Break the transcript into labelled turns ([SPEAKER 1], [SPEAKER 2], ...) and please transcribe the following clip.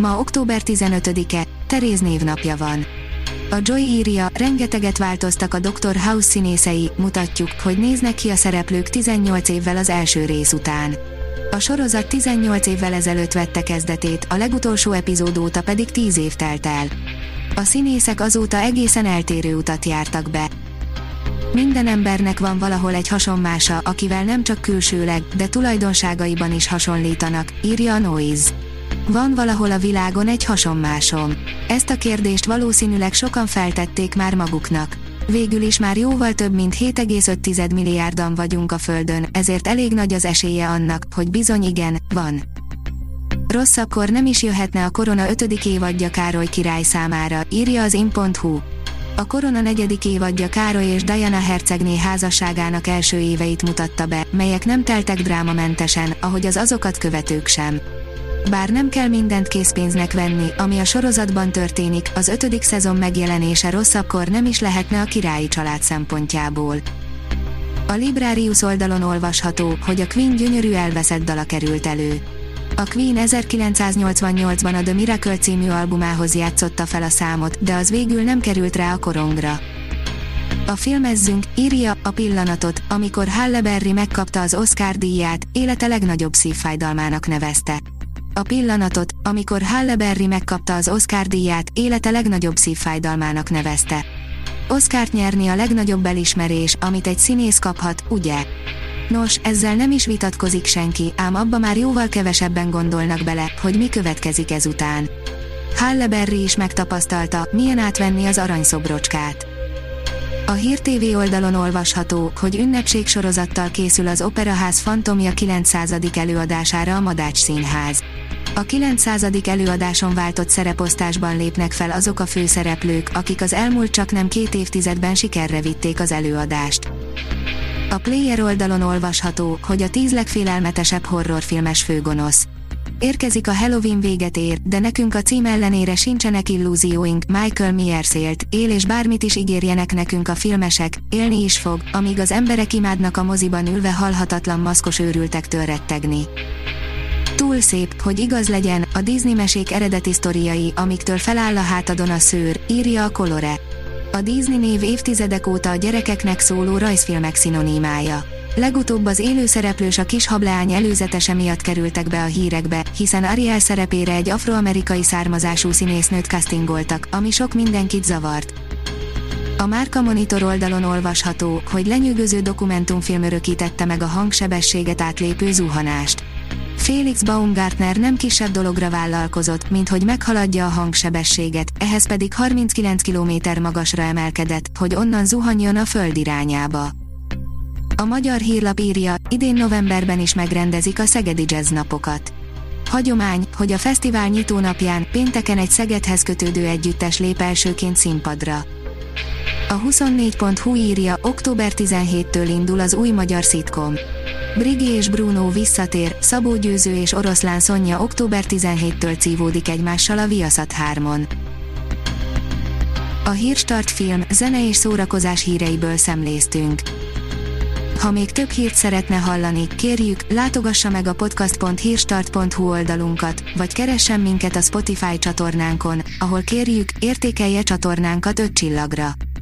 [SPEAKER 1] Ma október 15-e, Teréz névnapja van. A Joy írja, rengeteget változtak a Dr. House színészei, mutatjuk, hogy néznek ki a szereplők 18 évvel az első rész után. A sorozat 18 évvel ezelőtt vette kezdetét, a legutolsó epizód óta pedig 10 év telt el. A színészek azóta egészen eltérő utat jártak be. Minden embernek van valahol egy hasonmása, akivel nem csak külsőleg, de tulajdonságaiban is hasonlítanak, írja a Noise. Van valahol a világon egy hasonmásom. Ezt a kérdést valószínűleg sokan feltették már maguknak. Végül is már jóval több mint 7,5 milliárdan vagyunk a Földön, ezért elég nagy az esélye annak, hogy bizony igen, van. Rosszabbkor nem is jöhetne a korona 5. évadja Károly király számára, írja az in.hu. A korona negyedik évadja Károly és Diana hercegné házasságának első éveit mutatta be, melyek nem teltek drámamentesen, ahogy az azokat követők sem. Bár nem kell mindent készpénznek venni, ami a sorozatban történik, az ötödik szezon megjelenése rosszabbkor nem is lehetne a királyi család szempontjából. A Librarius oldalon olvasható, hogy a Queen gyönyörű elveszett dala került elő. A Queen 1988-ban a The Miracle című albumához játszotta fel a számot, de az végül nem került rá a korongra. A filmezzünk, írja a pillanatot, amikor Halle Berry megkapta az Oscar díját, élete legnagyobb szívfájdalmának nevezte. A pillanatot, amikor Halle Berry megkapta az Oscar díját, élete legnagyobb szívfájdalmának nevezte. Oscárt nyerni a legnagyobb elismerés, amit egy színész kaphat, ugye? Nos, ezzel nem is vitatkozik senki, ám abba már jóval kevesebben gondolnak bele, hogy mi következik ezután. Halle Berry is megtapasztalta, milyen átvenni az aranyszobrocskát. A Hír TV oldalon olvasható, hogy ünnepség sorozattal készül az Operaház Fantomja 900. előadására a Madács Színház. A 900. előadáson váltott szereposztásban lépnek fel azok a főszereplők, akik az elmúlt csak nem két évtizedben sikerre vitték az előadást. A Player oldalon olvasható, hogy a tíz legfélelmetesebb horrorfilmes főgonosz. Érkezik a Halloween véget ér, de nekünk a cím ellenére sincsenek illúzióink, Michael Myers élt, él és bármit is ígérjenek nekünk a filmesek, élni is fog, amíg az emberek imádnak a moziban ülve halhatatlan maszkos őrültektől rettegni. Túl szép, hogy igaz legyen, a Disney mesék eredeti sztoriai, amiktől feláll a hátadon a szőr, írja a Colore. A Disney név évtizedek óta a gyerekeknek szóló rajzfilmek szinonimája. Legutóbb az élőszereplős a kis hableány előzetese miatt kerültek be a hírekbe, hiszen Ariel szerepére egy afroamerikai származású színésznőt castingoltak, ami sok mindenkit zavart. A Márka Monitor oldalon olvasható, hogy lenyűgöző dokumentumfilm örökítette meg a hangsebességet átlépő zuhanást. Felix Baumgartner nem kisebb dologra vállalkozott, mint hogy meghaladja a hangsebességet, ehhez pedig 39 km magasra emelkedett, hogy onnan zuhanjon a föld irányába. A magyar hírlap írja, idén novemberben is megrendezik a Szegedi Jazz napokat. Hagyomány, hogy a fesztivál nyitónapján, pénteken egy Szegedhez kötődő együttes lép elsőként színpadra. A 24.hu írja, október 17-től indul az új magyar szitkom. Brigi és Bruno visszatér, Szabó Győző és Oroszlán Szonya október 17-től cívódik egymással a Viaszat 3-on. A Hírstart film, zene és szórakozás híreiből szemléztünk. Ha még több hírt szeretne hallani, kérjük, látogassa meg a podcast.hírstart.hu oldalunkat, vagy keressen minket a Spotify csatornánkon, ahol kérjük, értékelje csatornánkat 5 csillagra.